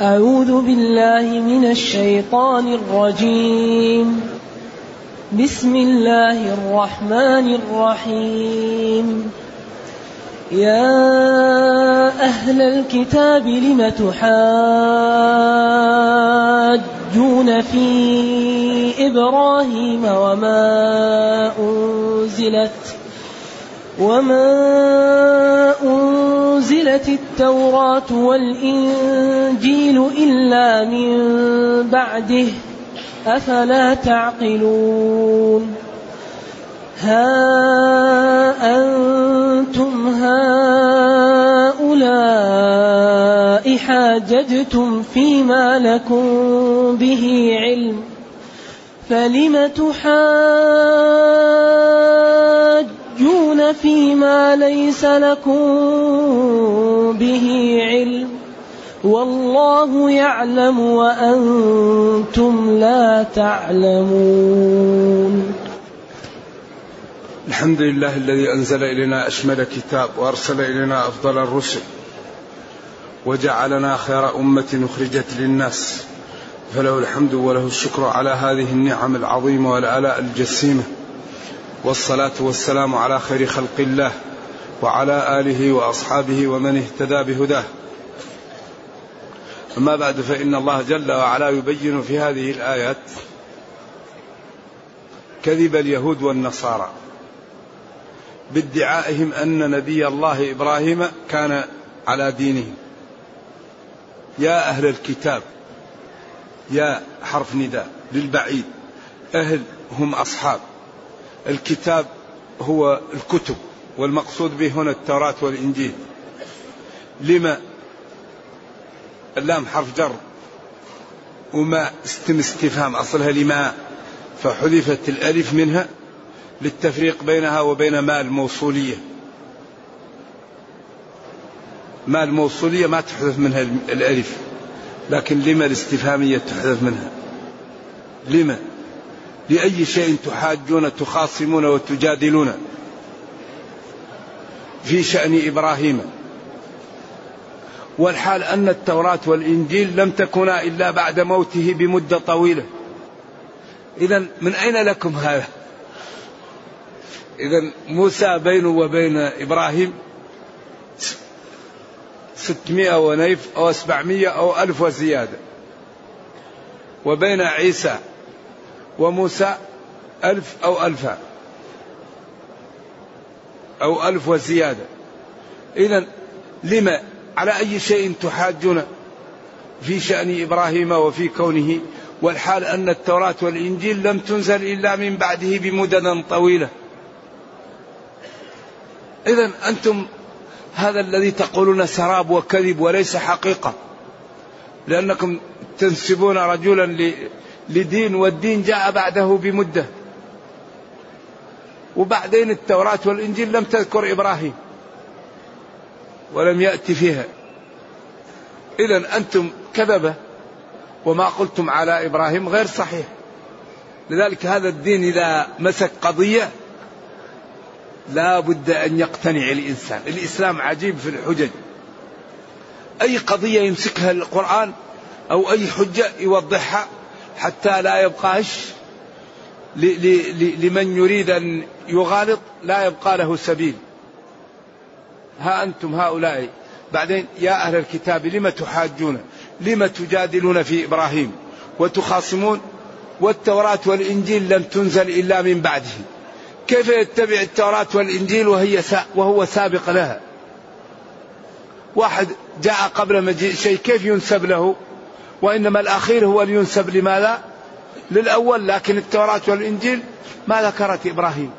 أعوذ بالله من الشيطان الرجيم. بسم الله الرحمن الرحيم. يا أهل الكتاب لم تحاجون في إبراهيم وما أنزلت وما أنزلت التوراة والإنجيل إلا من بعده أفلا تعقلون ها أنتم هؤلاء حاججتم فيما لكم به علم فلم تحاجون فيما ليس لكم به علم والله يعلم وأنتم لا تعلمون. الحمد لله الذي أنزل إلينا أشمل كتاب وأرسل إلينا أفضل الرسل وجعلنا خير أمة أخرجت للناس فله الحمد وله الشكر على هذه النعم العظيمة والآلاء الجسيمة. والصلاة والسلام على خير خلق الله وعلى آله وأصحابه ومن اهتدى بهداه. أما بعد فإن الله جل وعلا يبين في هذه الآيات كذب اليهود والنصارى بادعائهم أن نبي الله إبراهيم كان على دينهم. يا أهل الكتاب يا حرف نداء للبعيد أهل هم أصحاب. الكتاب هو الكتب والمقصود به هنا التوراة والإنجيل. لما اللام حرف جر وما استم استفهام أصلها لما فحذفت الألف منها للتفريق بينها وبين ما الموصولية. ما الموصولية ما تحذف منها الألف لكن لما الاستفهامية تحذف منها. لما؟ لأي شيء تحاجون تخاصمون وتجادلون في شأن إبراهيم. والحال أن التوراة والإنجيل لم تكونا إلا بعد موته بمدة طويلة. إذا من أين لكم هذا؟ إذا موسى بينه وبين إبراهيم ستمائة ونيف أو سبعمائة أو ألف وزيادة. وبين عيسى وموسى ألف أو ألفا أو ألف وزيادة. إذا لما على أي شيء تحاجون في شأن إبراهيم وفي كونه؟ والحال أن التوراة والإنجيل لم تنزل إلا من بعده بمدد طويلة. إذا أنتم هذا الذي تقولون سراب وكذب وليس حقيقة. لأنكم تنسبون رجلا لدين والدين جاء بعده بمدة. وبعدين التوراة والإنجيل لم تذكر إبراهيم ولم يأتي فيها. إذا أنتم كذبة وما قلتم على إبراهيم غير صحيح. لذلك هذا الدين إذا مسك قضية لا بد أن يقتنع الإنسان. الإسلام عجيب في الحجج. أي قضية يمسكها القرآن أو أي حجة يوضحها حتى لا يبقاش لمن يريد أن يغالط لا يبقى له سبيل. ها أنتم هؤلاء. بعدين يا أهل الكتاب لم تحاجون؟ لم تجادلون في إبراهيم؟ وتخاصمون؟ والتوراة والإنجيل لم تنزل إلا من بعده. كيف يتبع التوراة والإنجيل وهي وهو سابق لها؟ واحد جاء قبل مجيء شيء كيف ينسب له؟ وإنما الأخير هو لينسب لماذا؟ للأول لكن التوراة والإنجيل ما ذكرت إبراهيم.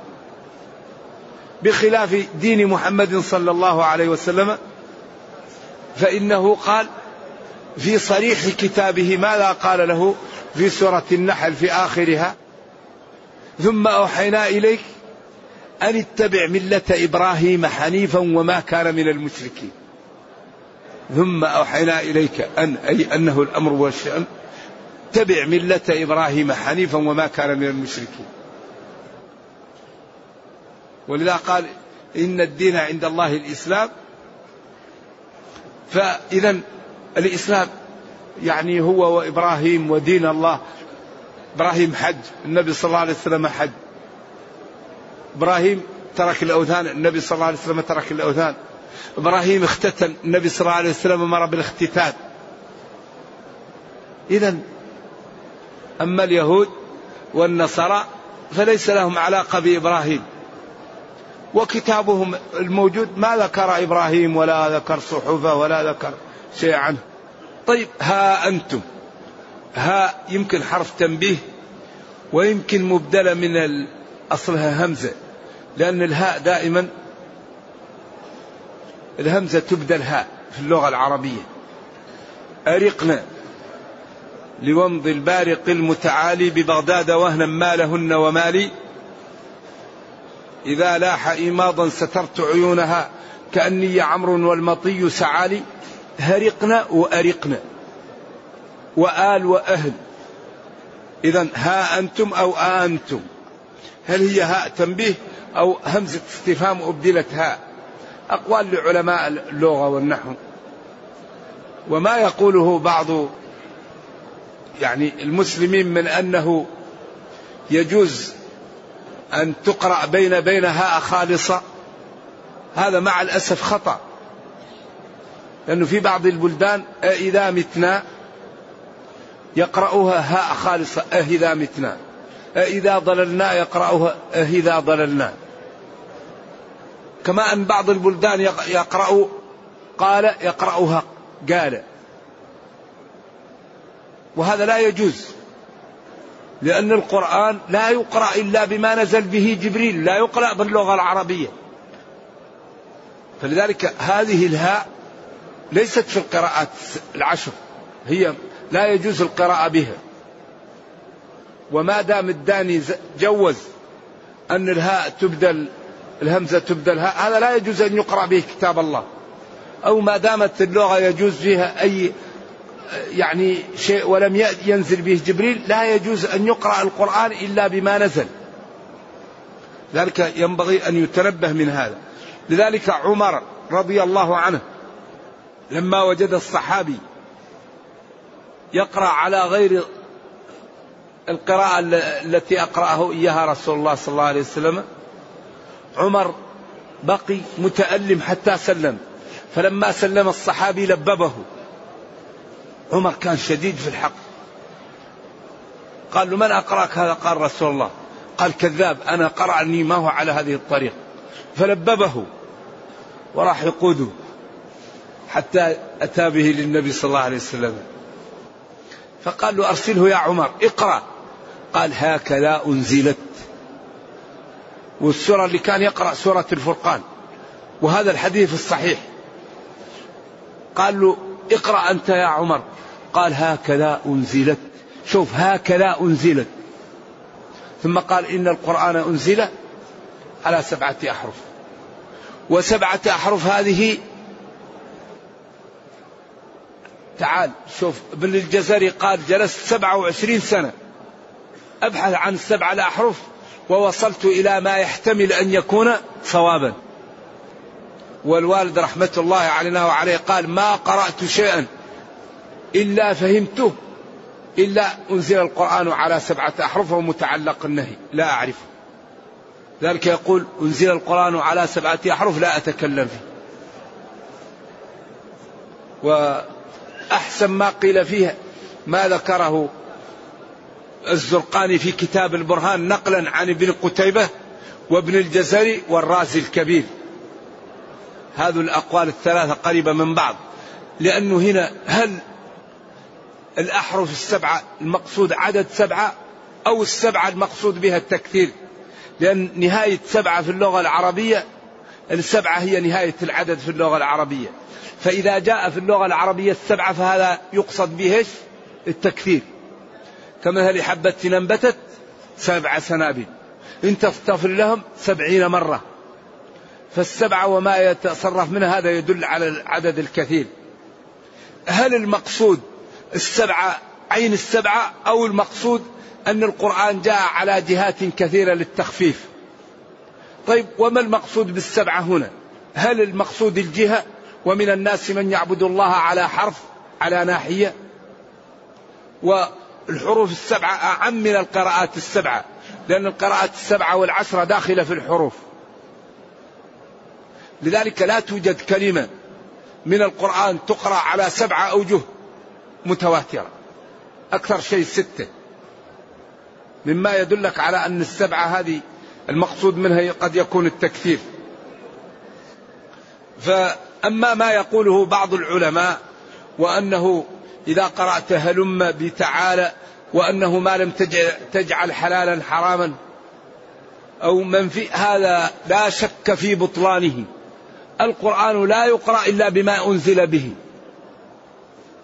بخلاف دين محمد صلى الله عليه وسلم فإنه قال في صريح كتابه ماذا قال له في سورة النحل في آخرها؟ ثم أوحينا إليك أن اتبع ملة إبراهيم حنيفا وما كان من المشركين. ثم أوحينا إليك أن أي أنه الأمر والشأن تبع ملة إبراهيم حنيفا وما كان من المشركين. ولذا قال إن الدين عند الله الإسلام. فإذا الإسلام يعني هو وإبراهيم ودين الله. إبراهيم حج النبي صلى الله عليه وسلم حج. إبراهيم ترك الأوثان النبي صلى الله عليه وسلم ترك الأوثان. إبراهيم اختتن النبي صلى الله عليه وسلم مر بالاختتان. إذا أما اليهود والنصارى فليس لهم علاقة بإبراهيم. وكتابهم الموجود ما ذكر إبراهيم ولا ذكر صحفه ولا ذكر شيء عنه. طيب ها أنتم. ها يمكن حرف تنبيه ويمكن مبدلة من أصلها همزة. لأن الهاء دائما الهمزة تبدل هاء في اللغة العربية. أرقنا لومض البارق المتعالي ببغداد وهنا مالهن ومالي. إذا لاح إيماضا سترت عيونها كأني عمرو والمطي سعالي. هرقنا وأرقنا. وآل وأهل. إذا ها أنتم أو أنتم. هل هي هاء تنبيه أو همزة استفهام أبدلت هاء؟ أقوال لعلماء اللغة والنحو. وما يقوله بعض يعني المسلمين من أنه يجوز أن تقرأ بين بين هاء خالصة هذا مع الأسف خطأ. لأنه في بعض البلدان إذا متنا يقرأوها هاء خالصة أهذا متنا. أإذا ضللنا يقرأها أهذا ضللنا. كما أن بعض البلدان يقرأ قال يقرأها قال. وهذا لا يجوز لأن القرآن لا يقرأ إلا بما نزل به جبريل لا يقرأ باللغة العربية. فلذلك هذه الهاء ليست في القراءات العشر هي لا يجوز القراءة بها. وما دام الداني جوز أن الهاء تبدل الهمزة تبدل. هذا لا يجوز أن يقرأ به كتاب الله. أو ما دامت اللغة يجوز فيها أي يعني شيء ولم ينزل به جبريل لا يجوز أن يقرأ القرآن إلا بما نزل. ذلك ينبغي أن يتنبه من هذا. لذلك عمر رضي الله عنه لما وجد الصحابي يقرأ على غير القراءة التي أقرأه إياها رسول الله صلى الله عليه وسلم عمر بقي متألم حتى سلم. فلما سلم الصحابي لببه. عمر كان شديد في الحق. قال له من أقرأك هذا؟ قال رسول الله. قال كذاب أنا قرأني ما هو على هذه الطريقة فلببه. وراح يقوده. حتى أتى به للنبي صلى الله عليه وسلم. فقال له أرسله يا عمر اقرأ. قال هكذا أنزلت. والسورة اللي كان يقرأ سورة الفرقان. وهذا الحديث الصحيح. قال له اقرأ أنت يا عمر. قال هكذا أنزلت. شوف هكذا أنزلت. ثم قال إن القرآن أنزل على سبعة أحرف. وسبعة أحرف هذه تعال شوف ابن الجزري قال جلست سبعة وعشرين سنة. أبحث عن السبعة الأحرف. ووصلت إلى ما يحتمل أن يكون صوابا والوالد رحمة الله علينا وعليه قال ما قرأت شيئا إلا فهمته إلا أنزل القرآن على سبعة أحرف ومتعلق النهي لا أعرفه. ذلك يقول أنزل القرآن على سبعة أحرف لا أتكلم فيه. وأحسن ما قيل فيه ما ذكره الزرقاني في كتاب البرهان نقلا عن ابن قتيبة وابن الجزري والرازي الكبير. هذه الأقوال الثلاثة قريبة من بعض. لأنه هنا هل الأحرف السبعة المقصود عدد سبعة أو السبعة المقصود بها التكثير؟ لأن نهاية سبعة في اللغة العربية السبعة هي نهاية العدد في اللغة العربية. فإذا جاء في اللغة العربية السبعة فهذا يقصد به التكثير. كمثل حبة انبتت؟ سبع سنابل. إن تستغفر لهم سبعين مرة. فالسبعة وما يتصرف منها هذا يدل على العدد الكثير. هل المقصود السبعة عين السبعة أو المقصود أن القرآن جاء على جهات كثيرة للتخفيف؟ طيب وما المقصود بالسبعة هنا؟ هل المقصود الجهة ومن الناس من يعبد الله على حرف على ناحية؟ والحروف السبعة أعم من القراءات السبعة لأن القراءات السبعة والعشرة داخلة في الحروف. لذلك لا توجد كلمة من القرآن تقرأ على سبعة أوجه متواترة أكثر شيء ستة. مما يدلك على أن السبعة هذه المقصود منها قد يكون التكثير. فأما ما يقوله بعض العلماء وأنه إذا قرأت هلم بتعالى وأنه ما لم تجعل حلالا حراما أو منفي هذا لا شك في بطلانه. القرآن لا يقرأ إلا بما أنزل به.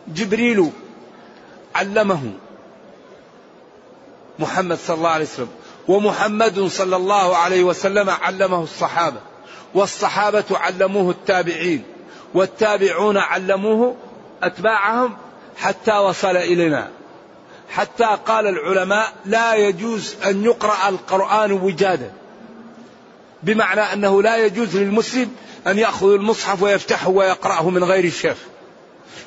جبريل علمه محمد صلى الله عليه وسلم ومحمد صلى الله عليه وسلم علمه الصحابة والصحابة علموه التابعين والتابعون علموه أتباعهم حتى وصل إلينا. حتى قال العلماء لا يجوز أن يقرأ القرآن وجادا. بمعنى أنه لا يجوز للمسلم أن يأخذ المصحف ويفتحه ويقرأه من غير شيخ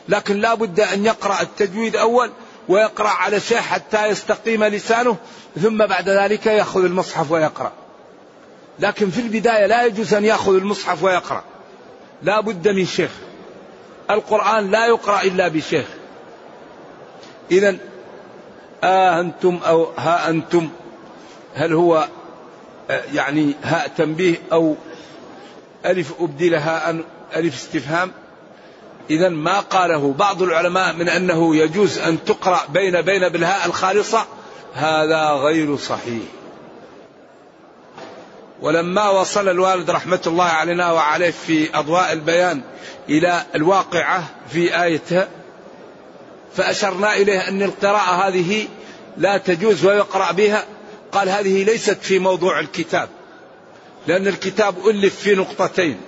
لكن لا بد أن يقرأ التجويد أول ويقرأ على شيخ حتى يستقيم لسانه ثم بعد ذلك يأخذ المصحف ويقرأ. لكن في البداية لا يجوز أن يأخذ المصحف ويقرأ. لا بد من شيخ. القرآن لا يقرأ إلا بشيخ. إذا آه أنتم أو ها أنتم هل هو آه، يعني هاء تنبيه أو ألف أبدلها أن ألف استفهام؟ إذا ما قاله بعض العلماء من أنه يجوز أن تقرأ بين بين بالهاء الخالصة هذا غير صحيح. ولما وصل الوالد رحمة الله علينا وعليه في أضواء البيان إلى الواقعة في آيتها فأشرنا إليه أن القراءة هذه لا تجوز ويقرأ بها. قال هذه ليست في موضوع الكتاب لأن الكتاب ألف في نقطتين.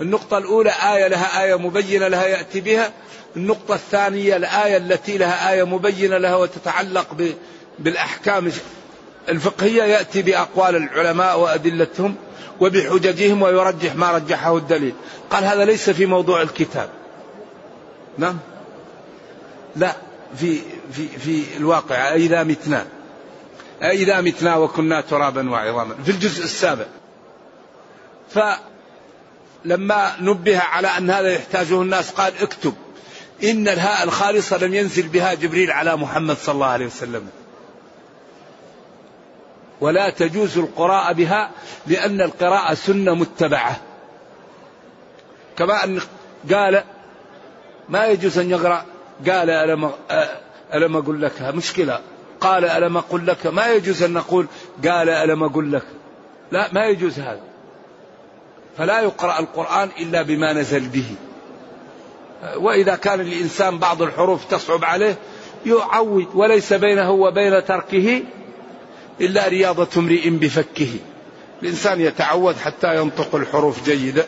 النقطة الأولى آية لها آية مبينة لها يأتي بها. النقطة الثانية الآية التي لها آية مبينة لها وتتعلق بالأحكام الفقهية. يأتي بأقوال العلماء وأدلتهم وبحججهم ويرجح ما رجحه الدليل. قال هذا ليس في موضوع الكتاب. نعم. لا في في في الواقع إذا متنا. إذا متنا وكنا ترابا وعظاما في الجزء السابع. فلما نبه على أن هذا يحتاجه الناس قال اكتب إن الهاء الخالصة لم ينزل بها جبريل على محمد صلى الله عليه وسلم. ولا تجوز القراءة بها لأن القراءة سنة متبعة. كما أن قال ما يجوز أن يقرأ قال ألم, ألم أقول لك؟ مشكلة. قال ألم أقول لك؟ ما يجوز أن نقول قال ألم أقول لك. لا ما يجوز هذا. فلا يقرأ القرآن إلا بما نزل به. وإذا كان الإنسان بعض الحروف تصعب عليه يعود وليس بينه وبين تركه إلا رياضة امرئ بفكه. الإنسان يتعود حتى ينطق الحروف جيدة.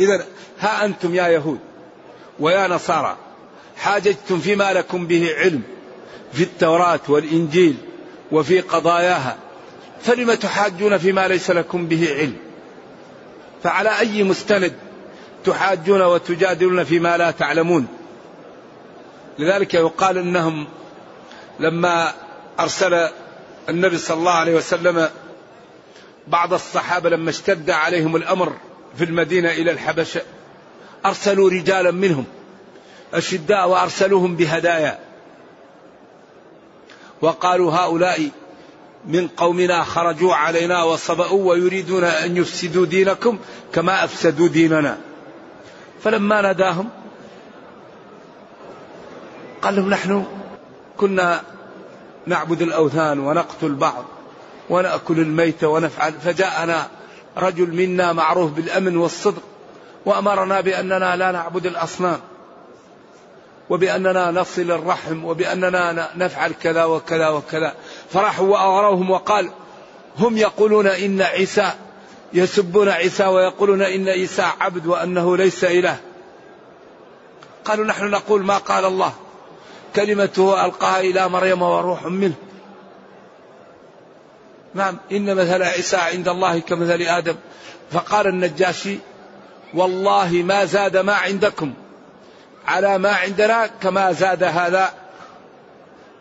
إذا ها أنتم يا يهود ويا نصارى حاججتم فيما لكم به علم في التوراة والإنجيل وفي قضاياها فلم تحاجون فيما ليس لكم به علم؟ فعلى أي مستند تحاجون وتجادلون فيما لا تعلمون؟ لذلك يقال إنهم لما أرسل النبي صلى الله عليه وسلم بعض الصحابة لما اشتد عليهم الأمر في المدينة إلى الحبشة أرسلوا رجالا منهم أشداء وأرسلوهم بهدايا. وقالوا هؤلاء من قومنا خرجوا علينا وصبأوا ويريدون أن يفسدوا دينكم كما أفسدوا ديننا. فلما ناداهم قال لهم نحن كنا نعبد الأوثان ونقتل بعض ونأكل الميت ونفعل. فجاءنا رجل منا معروف بالأمن والصدق وأمرنا بأننا لا نعبد الأصنام. وبأننا نصل الرحم وبأننا نفعل كذا وكذا وكذا. فرحوا وأغروهم وقال هم يقولون إن عيسى يسبون عيسى ويقولون إن عيسى عبد وأنه ليس إله. قالوا نحن نقول ما قال الله. كلمته ألقاها إلى مريم وروح منه. نعم إن مثل عيسى عند الله كمثل آدم. فقال النجاشي والله ما زاد ما عندكم. على ما عندنا كما زاد هذا.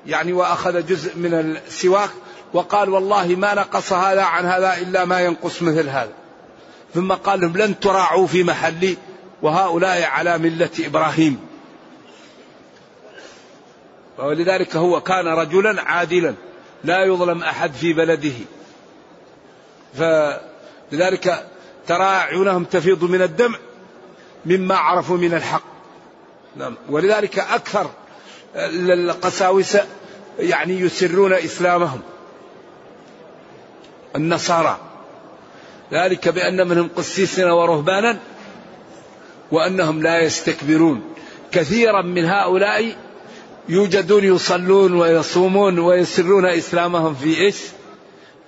يعني وأخذ جزء من السواك وقال والله ما نقص هذا عن هذا إلا ما ينقص مثل هذا. ثم قال لهم لن تراعوا في محلي وهؤلاء على ملة إبراهيم. ولذلك هو كان رجلا عادلا لا يظلم أحد في بلده. فلذلك ترى أعينهم تفيض من الدمع مما عرفوا من الحق. نعم. ولذلك أكثر القساوسة يعني يسرون إسلامهم. النصارى. ذلك بأن منهم قسيسنا ورهبانا وأنهم لا يستكبرون. كثيرا من هؤلاء يوجدون يصلون ويصومون ويسرون إسلامهم في إيش؟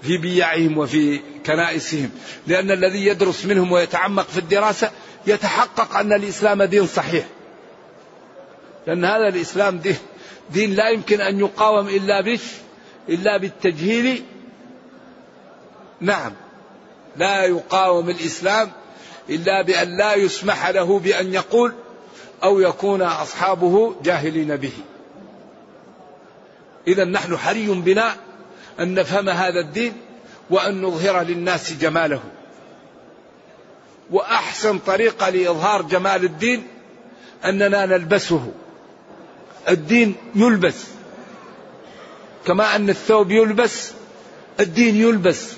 في بيعهم وفي كنائسهم. لأن الذي يدرس منهم ويتعمق في الدراسة يتحقق أن الإسلام دين صحيح. لأن هذا الإسلام دين, دين لا يمكن أن يقاوم إلا بش إلا بالتجهيل. نعم. لا يقاوم الإسلام إلا بأن لا يسمح له بأن يقول أو يكون أصحابه جاهلين به. إذا نحن حري بنا أن نفهم هذا الدين وأن نظهر للناس جماله. وأحسن طريقة لإظهار جمال الدين أننا نلبسه. الدين يلبس. كما أن الثوب يلبس الدين يلبس.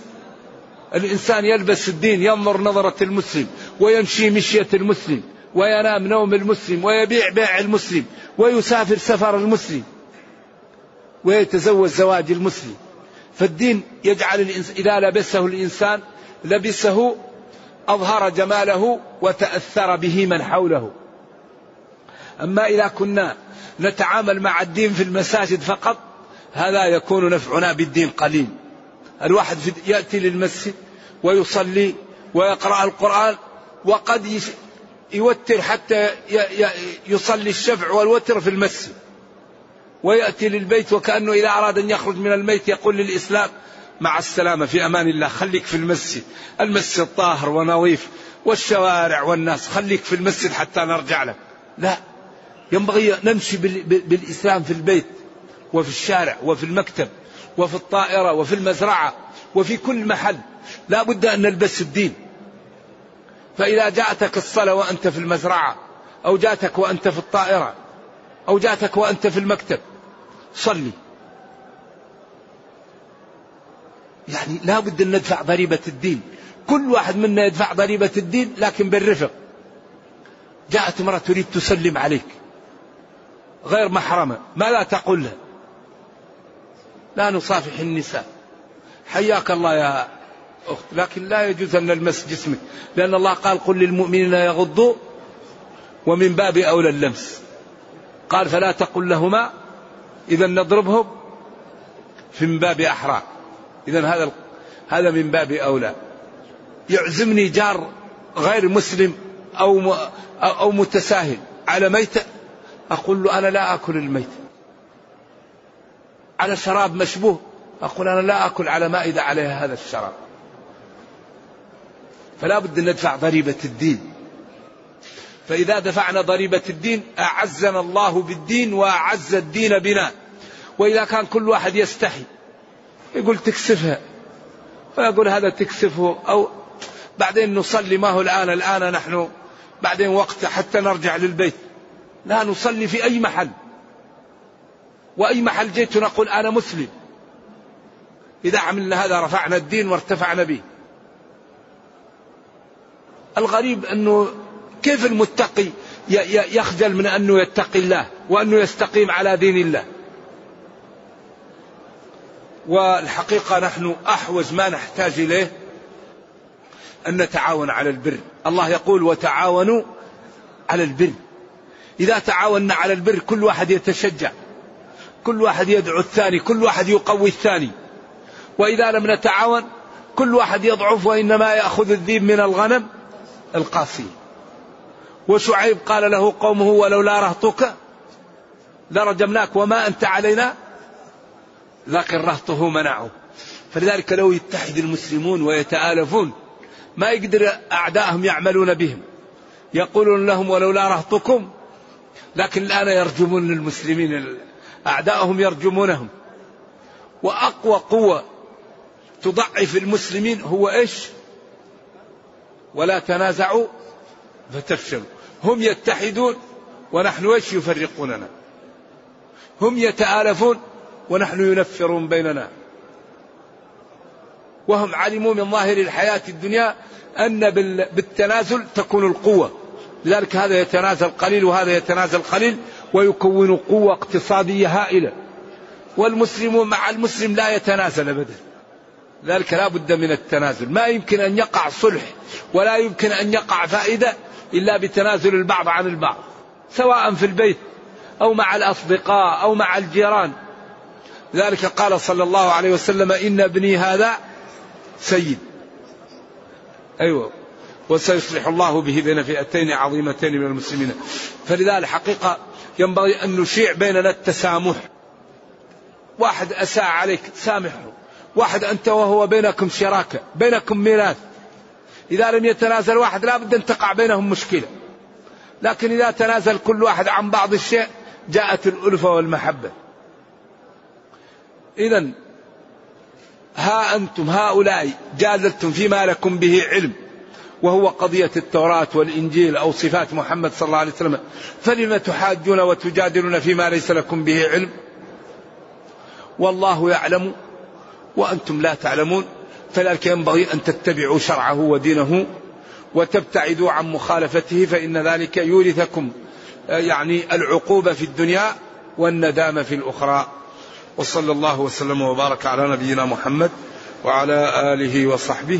الإنسان يلبس الدين ينظر نظرة المسلم ويمشي مشية المسلم وينام نوم المسلم ويبيع بيع المسلم ويسافر سفر المسلم ويتزوج زواج المسلم. فالدين يجعل الإنسان إذا لبسه الإنسان لبسه أظهر جماله وتأثر به من حوله. أما إذا كنا نتعامل مع الدين في المساجد فقط هذا يكون نفعنا بالدين قليل. الواحد يأتي للمسجد ويصلي ويقرأ القرآن وقد يوتر حتى يصلي الشفع والوتر في المسجد. ويأتي للبيت وكأنه إذا أراد أن يخرج من الميت يقول للإسلام مع السلامة في أمان الله خليك في المسجد. المسجد طاهر ونظيف والشوارع والناس خليك في المسجد حتى نرجع لك. لا. ينبغي نمشي بالإسلام في البيت وفي الشارع وفي المكتب وفي الطائرة وفي المزرعة وفي كل محل. لا بد أن نلبس الدين. فإذا جاءتك الصلاة وأنت في المزرعة أو جاءتك وأنت في الطائرة أو جاءتك وأنت في المكتب صلي. يعني لا بد أن ندفع ضريبة الدين. كل واحد منا يدفع ضريبة الدين لكن بالرفق. جاءت امرأة تريد تسلم عليك. غير محرمة. ماذا تقول لها لا نصافح النساء. حياك الله يا أخت. لكن لا يجوز أن نلمس جسمك. لأن الله قال قل للمؤمنين يغضوا ومن باب أولى اللمس. قال فلا تقل لهما. إذا نضربهم في من باب أحرى إذا هذا هذا من باب أولى. يعزمني جار غير مسلم أو أو متساهل. على ميتة؟ أقول له أنا لا أكل الميت. على شراب مشبوه. أقول أنا لا أكل على مائدة عليها هذا الشراب. فلا بد أن ندفع ضريبة الدين. فإذا دفعنا ضريبة الدين أعزنا الله بالدين وأعز الدين بنا. وإذا كان كل واحد يستحي يقول تكسفها. ويقول هذا تكسفه أو بعدين نصلي ما هو الآن الآن نحن بعدين وقت حتى نرجع للبيت. لا نصلي في أي محل. وأي محل جيت نقول أنا مسلم. إذا عملنا هذا رفعنا الدين وارتفعنا به. الغريب أنه كيف المتقي يخجل من أنه يتقي الله وأنه يستقيم على دين الله؟ والحقيقة نحن أحوج ما نحتاج إليه أن نتعاون على البر. الله يقول وتعاونوا على البر. إذا تعاوننا على البر كل واحد يتشجع كل واحد يدعو الثاني كل واحد يقوي الثاني. وإذا لم نتعاون كل واحد يضعف وإنما يأخذ الذيب من الغنم القاسي. وشعيب قال له قومه ولولا رهطك لرجمناك وما أنت علينا لكن رهطه منعه. فلذلك لو يتحد المسلمون ويتآلفون ما يقدر أعداءهم يعملون بهم. يقولون لهم ولولا رهطكم لكن الآن يرجمون المسلمين أعداءهم يرجمونهم. وأقوى قوة تضعف المسلمين هو إيش؟ ولا تنازعوا فتفشلوا. هم يتحدون ونحن إيش يفرقوننا؟ هم يتآلفون ونحن ينفرون بيننا. وهم علموا من ظاهر الحياة الدنيا أن بالتنازل تكون القوة. لذلك هذا يتنازل قليل وهذا يتنازل قليل ويكون قوة اقتصادية هائلة. والمسلم مع المسلم لا يتنازل أبدا. ذلك لا بد من التنازل. ما يمكن أن يقع صلح ولا يمكن أن يقع فائدة إلا بتنازل البعض عن البعض سواء في البيت أو مع الأصدقاء أو مع الجيران. ذلك قال صلى الله عليه وسلم إن ابني هذا سيد. أيوة. وسيصلح الله به بين فئتين عظيمتين من المسلمين. فلذلك حقيقة ينبغي أن نشيع بيننا التسامح. واحد أساء عليك سامحه واحد أنت وهو بينكم شراكة بينكم ميراث. إذا لم يتنازل واحد لا بد أن تقع بينهم مشكلة. لكن إذا تنازل كل واحد عن بعض الشيء جاءت الألفة والمحبة. إذا ها أنتم هؤلاء جادلتم فيما لكم به علم. وهو قضية التوراة والإنجيل أو صفات محمد صلى الله عليه وسلم. فلم تحاجون وتجادلون فيما ليس لكم به علم؟ والله يعلم وأنتم لا تعلمون. فلذلك ينبغي أن تتبعوا شرعه ودينه وتبتعدوا عن مخالفته فإن ذلك يورثكم آه، يعني العقوبة في الدنيا والندامة في الأخرى. وصلى الله وسلم وبارك على نبينا محمد وعلى آله وصحبه